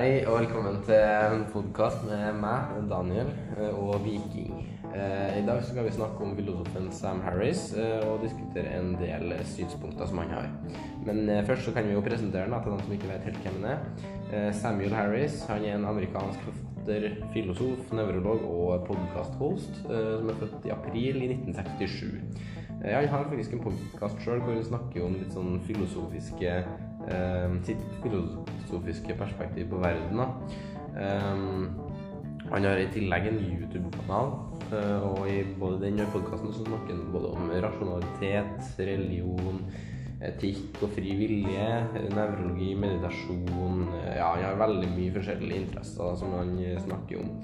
Hei og velkommen til en podkast med meg, Daniel, eh, og Viking. Eh, I dag skal vi snakke om filosofen Sam Harris eh, og diskutere en del synspunkter som han har. Men først så kan vi jo presentere han til dem som ikke vet helt hvem han er. Samuel Harris han er en amerikansk forfatter, filosof, nevrolog og podkasthost som er født i april i 1967. Han har faktisk en podkast sjøl hvor han snakker om litt sånn filosofiske sitt filosofiske perspektiv på verden. Um, han har i tillegg en YouTube-kanal, uh, og i både den og podkasten snakker han både om rasjonalitet, religion, etikk og fri vilje, nevrologi, meditasjon Ja, han har veldig mye forskjellige interesser som han snakker om.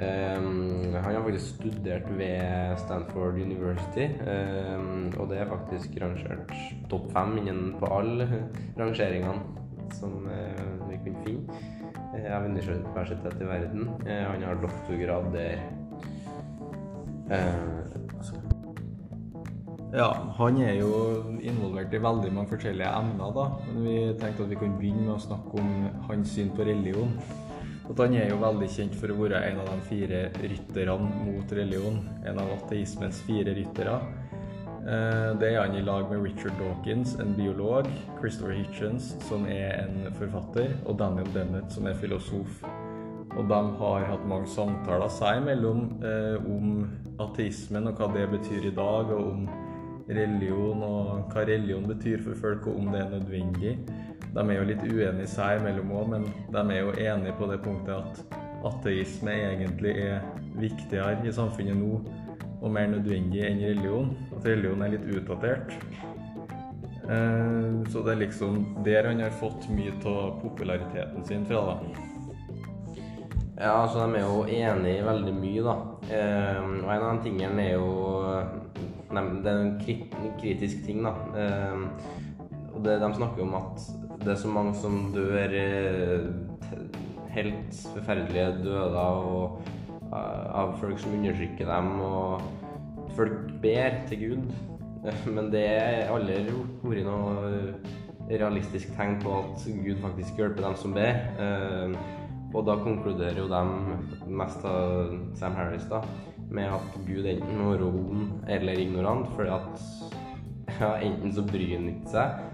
Um, han har faktisk studert ved Stanford University, um, og det er faktisk rangert topp fem innen på alle rangeringene som uh, vi kunne finne uh, av universitet i verden. Uh, han har doktorgrad der. Altså. Ja, han er jo involvert i veldig mange forskjellige emner, da. Men vi tenkte at vi kunne begynne med å snakke om hans syn på religion. At han er jo veldig kjent for å være en av de fire rytterne mot religion. En av ateismens fire ryttere. Eh, det er han i lag med Richard Dawkins, en biolog, Christopher Hitchens, som er en forfatter, og Daniel Dennett, som er filosof. Og de har hatt mange samtaler seg imellom eh, om ateismen og hva det betyr i dag, og om religion og hva religion betyr for folk, og om det er nødvendig. De er jo litt uenige seg imellom òg, men de er jo enige på det punktet at ateisme egentlig er viktigere i samfunnet nå og mer nødvendig enn religion. At religion er litt utdatert. Eh, så det er liksom der han har fått mye av populariteten sin fra, da. Ja, altså de er jo enige i veldig mye, da. Eh, og en av de tingene er jo Det er en kritisk ting, da. Eh, og det, de snakker om at det er så mange som dør helt forferdelige døder og av folk som undertrykker dem, og folk ber til Gud. Men det er aldri vært noe realistisk tegn på at Gud faktisk hjelper dem som ber. Eh, og da konkluderer jo de mest av Sam Harris da, med at Gud enten må ond eller ignorant, fordi at ja, enten så bryr han ikke seg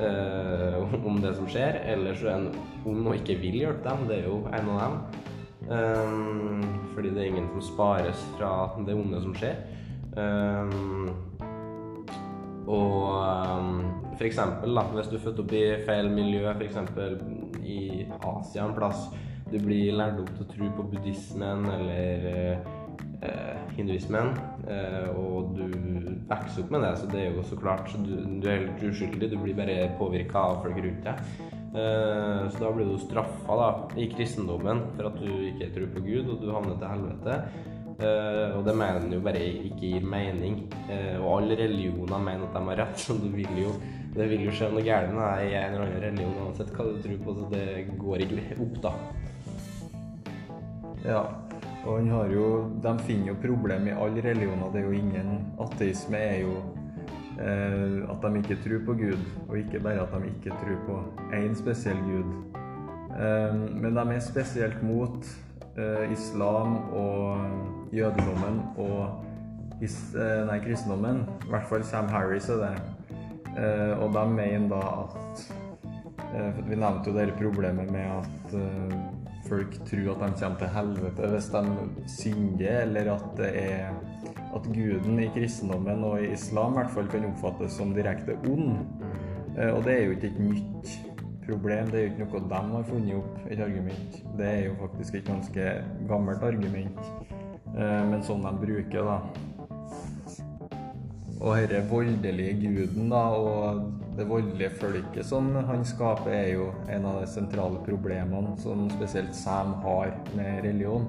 uh, om det som skjer, eller så er han ond og ikke vil hjelpe dem. Det er jo en av dem. Um, fordi det er ingen som spares fra det onde som skjer. Um, og um, for eksempel, da, hvis du er født opp i feil miljø, f.eks. i Asia en plass, du blir lært opp til å tro på buddhismen eller uh, hinduismen, uh, og du vokser opp med det, så det er jo så klart du, du er helt uskyldig, du blir bare påvirka av folk rundt deg. Eh, så da blir du straffa da, i kristendommen for at du ikke tror på Gud, og du havner til helvete. Uh, og det mener han jo bare ikke gir mening. Uh, og alle religioner mener at de har rett, så det vil jo, det vil jo skje noe galt i en eller annen religion uansett hva du tror på, så det går ikke opp, da. Ja, og jo De finner jo problem i alle religioner. Det er jo ingen Ateisme er jo Eh, at de ikke tror på Gud, og ikke bare at de ikke tror på én spesiell Gud. Eh, men de er spesielt mot eh, islam og jødedommen og nei, kristendommen. I hvert fall Sam Harris er det. Og de mener da at Vi nevnte jo det problemet med at folk tror at de kommer til helvete hvis de synder, eller at det er at guden i kristendommen og i islam i hvert fall kan oppfattes som direkte ond. Eh, og det er jo ikke et nytt problem, det er jo ikke noe de har funnet opp, et argument. Det er jo faktisk et ganske gammelt argument, eh, men sånn de bruker, da. Og denne voldelige guden da, og det voldelige folket som han skaper, er jo en av de sentrale problemene som spesielt Sam har med religion.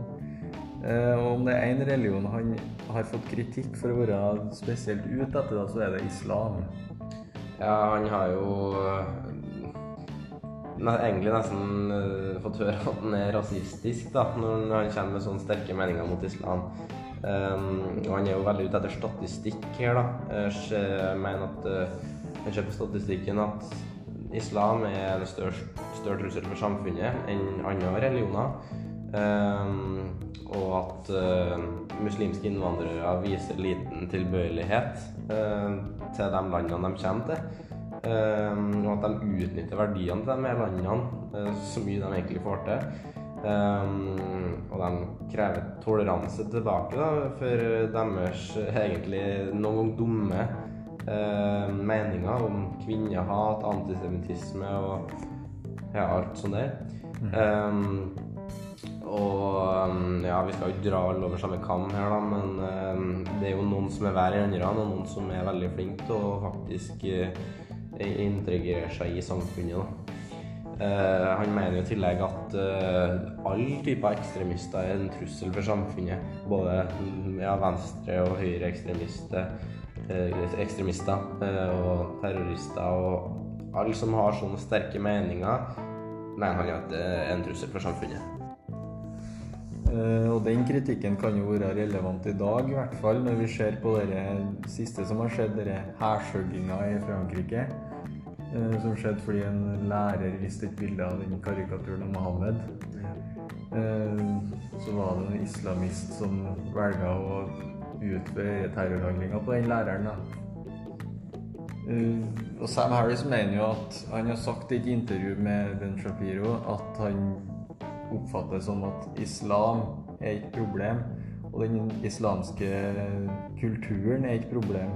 Eh, og om det er én religion han har fått kritikk for å være spesielt ute etter, så er det islam. Ja, han har jo egentlig nesten uh, fått høre at han er rasistisk da, når han kommer med sånne sterke meninger mot islam. Og han er jo veldig ute etter statistikk her, da. Jeg mener at Han ser på statistikken at islam er en større, større trussel for samfunnet enn andre religioner. Um, og at uh, muslimske innvandrere viser liten tilbøyelighet uh, til de landene de kommer til. Um, og at de utnytter verdiene til de landene uh, så mye de egentlig får til. Um, og de krever toleranse tilbake da, for deres egentlig noen ganger dumme uh, meninger om kvinnehat, antisemittisme og ja, alt sånt der. Um, og um, ja, vi skal jo ikke dra alle over samme kam her, da, men um, det er jo noen som er verre enn andre, og noen som er veldig flinke til å faktisk uh, integrere seg i samfunnet. da. Uh, han mener jo i tillegg at uh, alle typer ekstremister er en trussel for samfunnet. Både mm, ja, venstre- og høyreekstremister, ekstremister eh, og terrorister og alle som har sånne sterke meninger, mener han at det er en trussel for samfunnet. Eh, og den kritikken kan jo være relevant i dag, i hvert fall når vi ser på det siste som har skjedd, denne hærskjøgginga i Frankrike. eh, som skjedde fordi en lærer viste et bilde av den karikaturen av Mohammed. Eh, så var det en islamist som velga å utføre terrorhandlinga på den læreren. Eh, og Sam Harris mener jo at han har sagt i et intervju med Ben Shapiro at han oppfatter som at islam er et problem, og den islamske kulturen er et problem.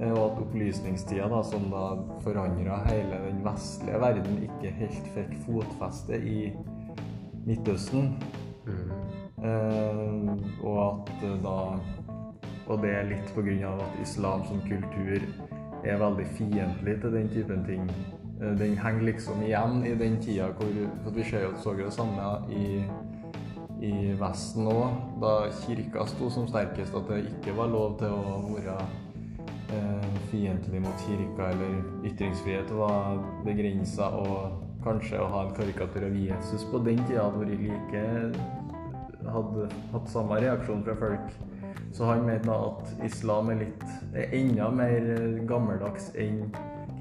Eh, Og at opplysningstida, da, som da forandra hele den vestlige verden, ikke helt fikk fotfeste i Midtøsten. Eh, og at eh, da Og det er litt av at islam som kultur er veldig fiendtlig til den typen ting. Eh, Den henger liksom igjen i den tida hvor for Vi ser jo, så det samme i, i Vesten òg, da kirka sto som sterkest, at det ikke var lov til å være eh, fiendtlig mot kirka, eller ytringsfrihet var begrensa, og kanskje å ha en karikatur av Jesus på den tida hadde vært like hadde hatt samme reaksjon fra folk. Så han mener da at islam er litt er enda mer gammeldags enn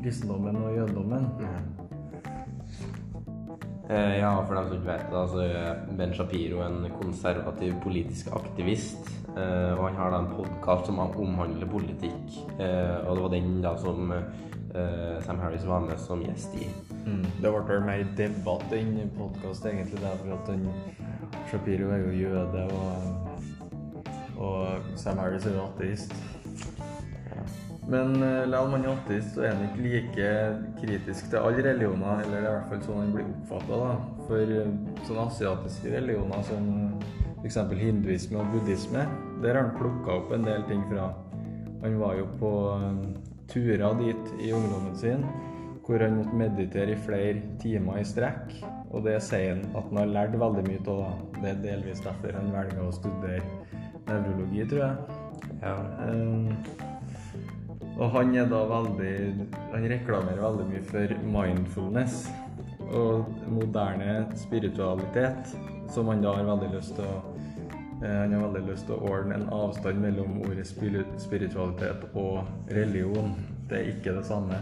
kristendommen og jødedommen. Eh, ja, for dem som ikke vet det, så er Ben Shapiro en konservativ politisk aktivist. Eh, og han har da en podkast som omhandler politikk. Eh, og det var den da som eh, Sam Harris var med som gjest i. Mm. Det ble vel mer debatt enn podkast, egentlig, der, for at den Shapiro er jo jøde, og, og Sam Harris er jo ateist. Men selv om han er ateist, så er han ikke like kritisk til alle religioner, eller er i hvert fall sånn han blir oppfatta. For uh, sånne asiatiske religioner som f.eks. hinduisme og buddhisme, der har han plukka opp en del ting fra. Han var jo på turer dit i ungdommen sin, hvor han måtte meditere i flere timer i strekk. Og det sier han at han har lært veldig mye av. Det er delvis derfor han velger å studere nevrologi, tror jeg. Ja. Um, og han er da veldig Han reklamerer veldig mye for mindfulness og moderne spiritualitet, som han da har veldig lyst til å eh, Han har veldig lyst til å ordne en avstand mellom ordet spiritualitet og religion. Det er ikke det samme.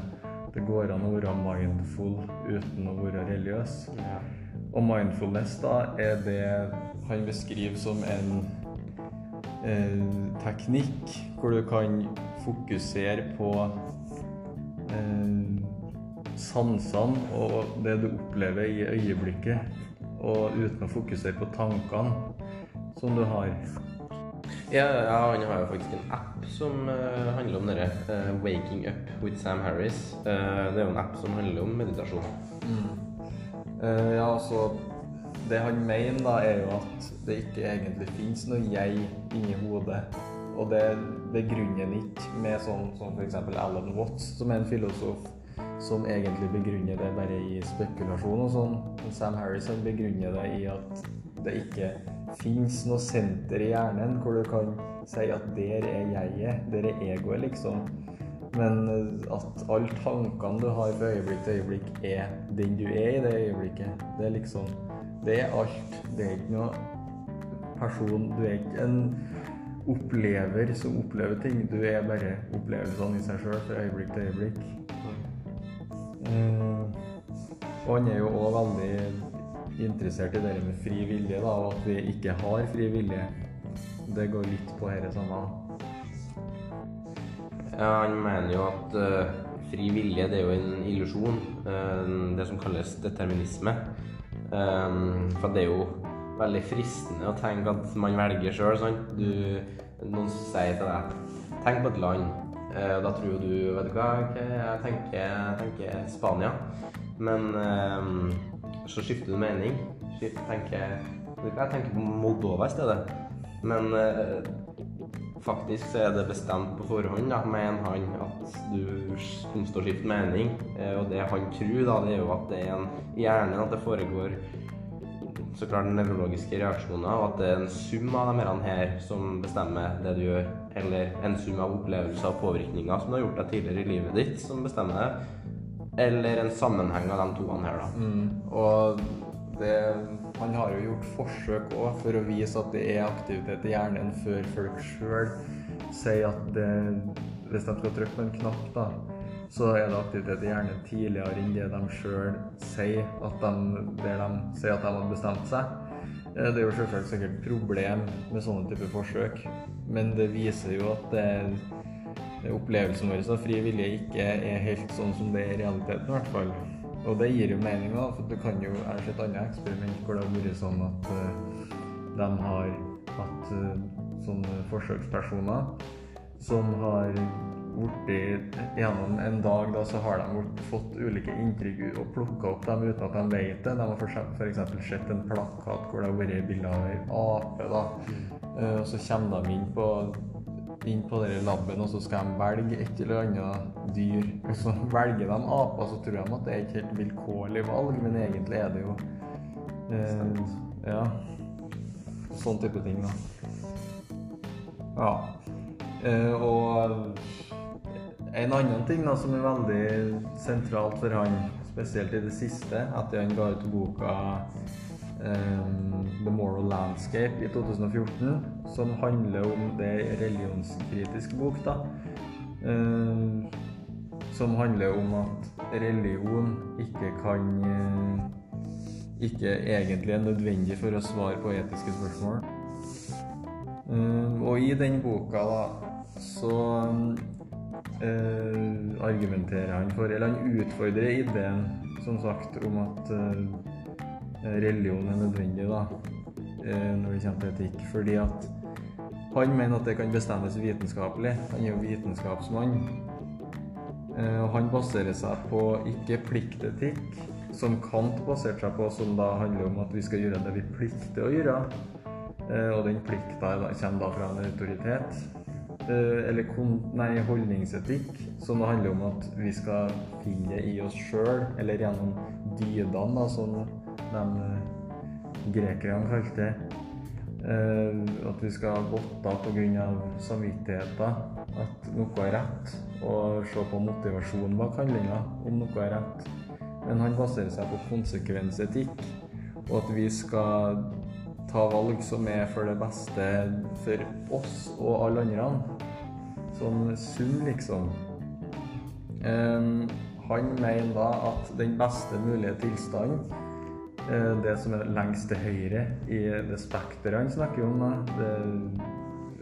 Det går an å være mindful uten å være religiøs. ja. Og mindfulness da er det han beskriver som en teknikk hvor du kan fokusere på eh, sansene og det du opplever i øyeblikket, og uten å fokusere på tankene som du har. Ja, ja, han har jo faktisk en app som uh, handler om dette. Uh, 'Waking Up with Sam Harris'. Uh, det er jo en app som handler om meditasjon. Eh, ja, altså Det han mener, da, er jo at det ikke egentlig fins noe jeg inni hodet. Og det begrunner han ikke med sånn som f.eks. Alan Watts, som er en filosof som egentlig begrunner det bare i spekulasjon og sånn. Sam Harris begrunner det i at det ikke fins noe senter i hjernen hvor du kan si at der er jeget, der er egoet, liksom. Men at alle tankene du har fra øyeblikk til øyeblikk, er den du er i det øyeblikket. Det er liksom Det er alt. Det er ikke noe person Du er ikke en opplever som opplever ting. Du er bare opplevelsene i seg sjøl fra øyeblikk til øyeblikk. Uh, og han er jo òg veldig interessert i det med fri vilje, da, og at vi ikke har fri vilje. Det går litt på dette samme. Ja, han mener jo at uh, fri vilje det er jo en illusjon. Uh, det som kalles determinisme. Um, for det er jo veldig fristende å tenke at man velger sjøl. Noen sier til deg 'tenk på et land'. Uh, da tror du Vet du hva, okay, jeg tenker, jeg tenker Spania. Men um, så skifter du mening. Tenker, vet du hva, jeg tenker på Moldova i stedet. Men faktisk så er det bestemt på forhånd, da, mener han, at du å skifte mening. Eh, og det han tror, da, det er jo at det er en hjerne, at det foregår så klart nevrologiske reaksjoner, og at det er en sum av de her som bestemmer det du gjør. Eller en sum av opplevelser og påvirkninger som du har gjort deg tidligere i livet ditt, som bestemmer det. Eller en sammenheng av de to her, da. Mm. Og det han har jo gjort forsøk òg for å vise at det er aktivitet i hjernen før folk sjøl sier at det, hvis de skal trykke på en knapp, da, så er det aktivitet i hjernen tidligere enn det de sjøl sier, at de, de sier at de har bestemt seg. Eh, det er jo selvsagt sikkert problem med sånne typer forsøk, men det viser jo at det, opplevelsen vår av fri vilje ikke er helt sånn som det er i realiteten, i hvert fall. Og det gir jo mening, da. For du kan jo Jeg har sett andre eksperiment hvor det har vært sånn at uh, de har hatt uh, sånne forsøkspersoner som har blitt Gjennom en dag da, så har de fått ulike inntrykk og plukka opp dem uten at de vet det. De har f.eks. sett en plakat hvor det har vært bilde av ei ape. da. Uh, så kommer de inn på inn på denne laben, og så skal de velge et eller annet dyr. Og så velger de aper, så tror de at det er et helt vilkårlig valg, men egentlig er det jo eh, Ja. Sånn type ting, da. Ja. Eh, og en annen ting da, som er veldig sentralt for han, spesielt i det siste, etter han ga ut boka The Moral Landscape i 2014, som handler om det religionskritisk bok, da. Um, som handler om at religion ikke kan uh, Ikke egentlig er nødvendig for å svare på etiske spørsmål. Og i den boka, da, så argumenterer han for Eller han utfordrer ideen, som sagt, om at Eh, religion er nødvendig da, eh, når det kommer til etikk. Fordi at han mener at det kan bestemmes vitenskapelig. Han er jo vitenskapsmann. Eh, og han baserer seg på ikke pliktetikk, som Kant baserte seg på, som da handler om at vi skal gjøre det vi plikter å gjøre. Og den plikta kommer da fra en autoritet. Eller nei, holdningsetikk, som da handler om at vi skal finne det i oss sjøl, eller gjennom dydene, som de eh, grekerne kalte det. Eh, at vi skal godta pga. samvittigheten at noe er rett, og se på motivasjonen bak handlinga om noe er rett. Men han baserer seg på konsekvensetikk, og at vi skal ta valg som er for det beste for oss og alle andre. Sånn sum, liksom. Um, han mener da at den beste mulige tilstanden det som er lengst til høyre i det spekteret han snakker om, da, det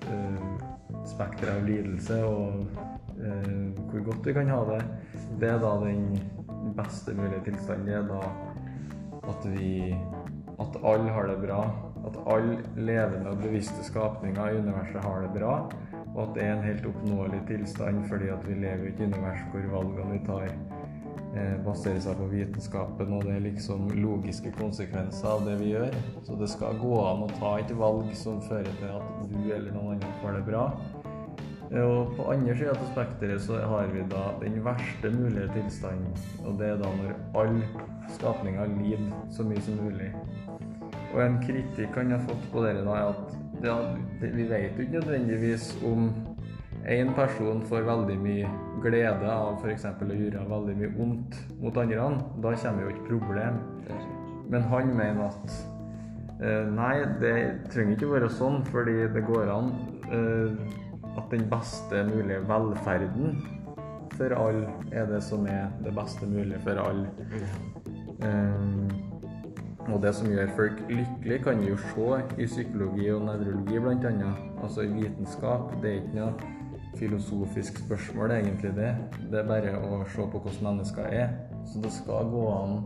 uh, spekteret av lidelse og uh, hvor godt vi kan ha det, det er da den beste mulige tilstanden. Det er da at vi at alle har det bra. At alle levende og bevisste skapninger i universet har det bra. Og at det er en helt oppnåelig tilstand fordi at vi lever i et univers hvor valgene vi tar, Eh, baserer seg på vitenskapen, og det er liksom logiske konsekvenser av det vi gjør. Så det skal gå an å ta et valg som fører til at du eller noen andre får det bra. Eh, og på andre sida av spekteret så har vi da den verste mulige tilstanden. Og det er da når alle skapninger lider så mye som mulig. Og en kritikk han har fått på dere da, er at ja, vi vet jo ikke nødvendigvis om én person får veldig mye glede av f.eks. å gjøre veldig mye vondt mot andre, da kommer jo et problem. Men han mener at eh, nei, det trenger ikke være sånn, fordi det går an eh, at den beste mulige velferden for alle er det som er det beste mulige for alle. Um, og det som gjør folk lykkelige, kan vi jo se i psykologi og nevrologi bl.a. Altså i vitenskap. Det er ikke noe filosofisk spørsmål, egentlig, det. Det er bare å se på hvordan mennesker er. Så det skal gå an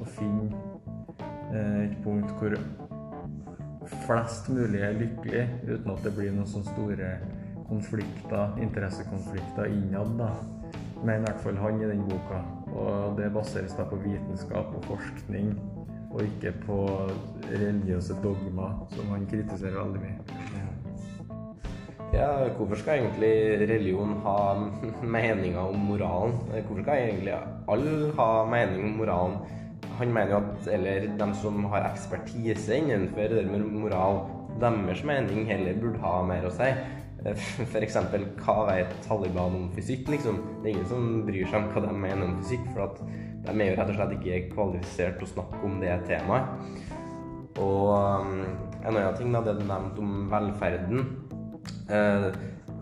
å finne eh, et punkt hvor flest mulig er lykkelig, uten at det blir noen sånne store konflikter, interessekonflikter innad. da mener i hvert fall han i den boka. Og det baseres da på vitenskap og forskning, og ikke på religiøse dogmer, som han kritiserer veldig mye. Ja, hvorfor skal egentlig religion ha meninger om moralen? Hvorfor skal egentlig alle ha mening om moralen? Han mener jo at eller de som har ekspertise innenfor det med moral, deres mening heller burde ha mer å si. F.eks. hva vet Taliban om fysikk, liksom? Det er ingen som bryr seg om hva de mener om fysikk, for de er jo rett og slett ikke kvalifisert til å snakke om det temaet. Og um, en annen ting, da, det du nevnte om velferden. Uh,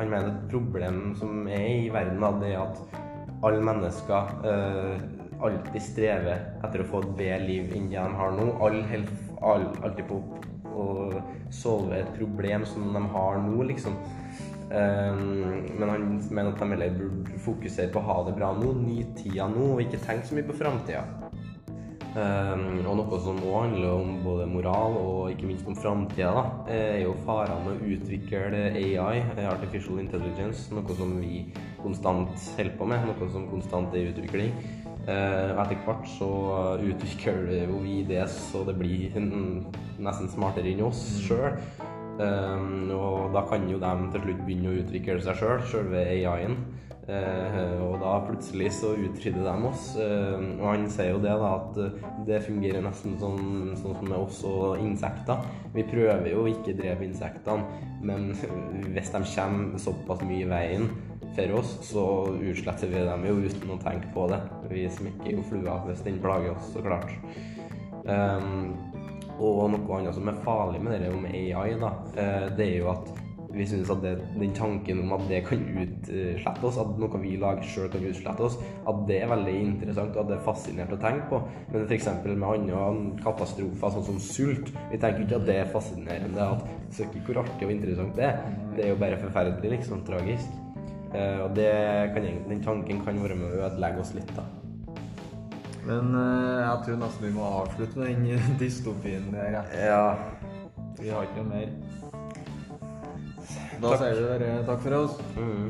han mener et problem som er i verden, det er at alle mennesker eh, alltid strever etter å få et bedre liv enn det de har nå. Alle holder alltid på å solve et problem som de har nå, liksom. Um, men han mener at de heller burde fokusere på å ha det bra nå, nyte tida nå, og ikke tenke så mye på framtida. Um, og noe som òg handler om både moral og ikke minst om framtida, er jo farene med å utvikle AI, artificial intelligence, noe som vi konstant holder på med, noe som konstant er i utvikling. Og etter hvert så utvikler vi det så det blir nesten smartere enn oss sjøl. Um, og da kan jo de til slutt begynne å utvikle seg sjøl, sjølve AI-en. Uh, eh, og da plutselig så utrydder de oss. Uh, og han sier jo det, da, at det fungerer nesten sånn, sånn som med oss og insekter. Vi prøver jo ikke å drepe insektene, men hvis de kommer såpass mye i veien for oss, så utsletter vi dem jo uten å tenke på det. Vi smekker jo flua hvis den plager oss, så klart. Um, og noe annet som er farlig med det med AI, da, eh, det er jo at vi synes at det, den tanken om at det kan utslette oss, at noe vi lager sjøl kan utslette oss, at det er veldig interessant og at det er fascinerende å tenke på. Men f.eks. med andre katastrofer, sånn som sult, vi tenker ikke at det er fascinerende. at Søker hvor artig og interessant det er. Det er jo bare forferdelig, liksom. Tragisk. Eh, og det kan, den tanken kan være med å ødelegge oss litt, da. Men uh, jeg tror nesten vi må avslutte med den dystopien der. Ja. Vi har ikke noe mer. Da takk. sier vi bare takk for oss. Mm.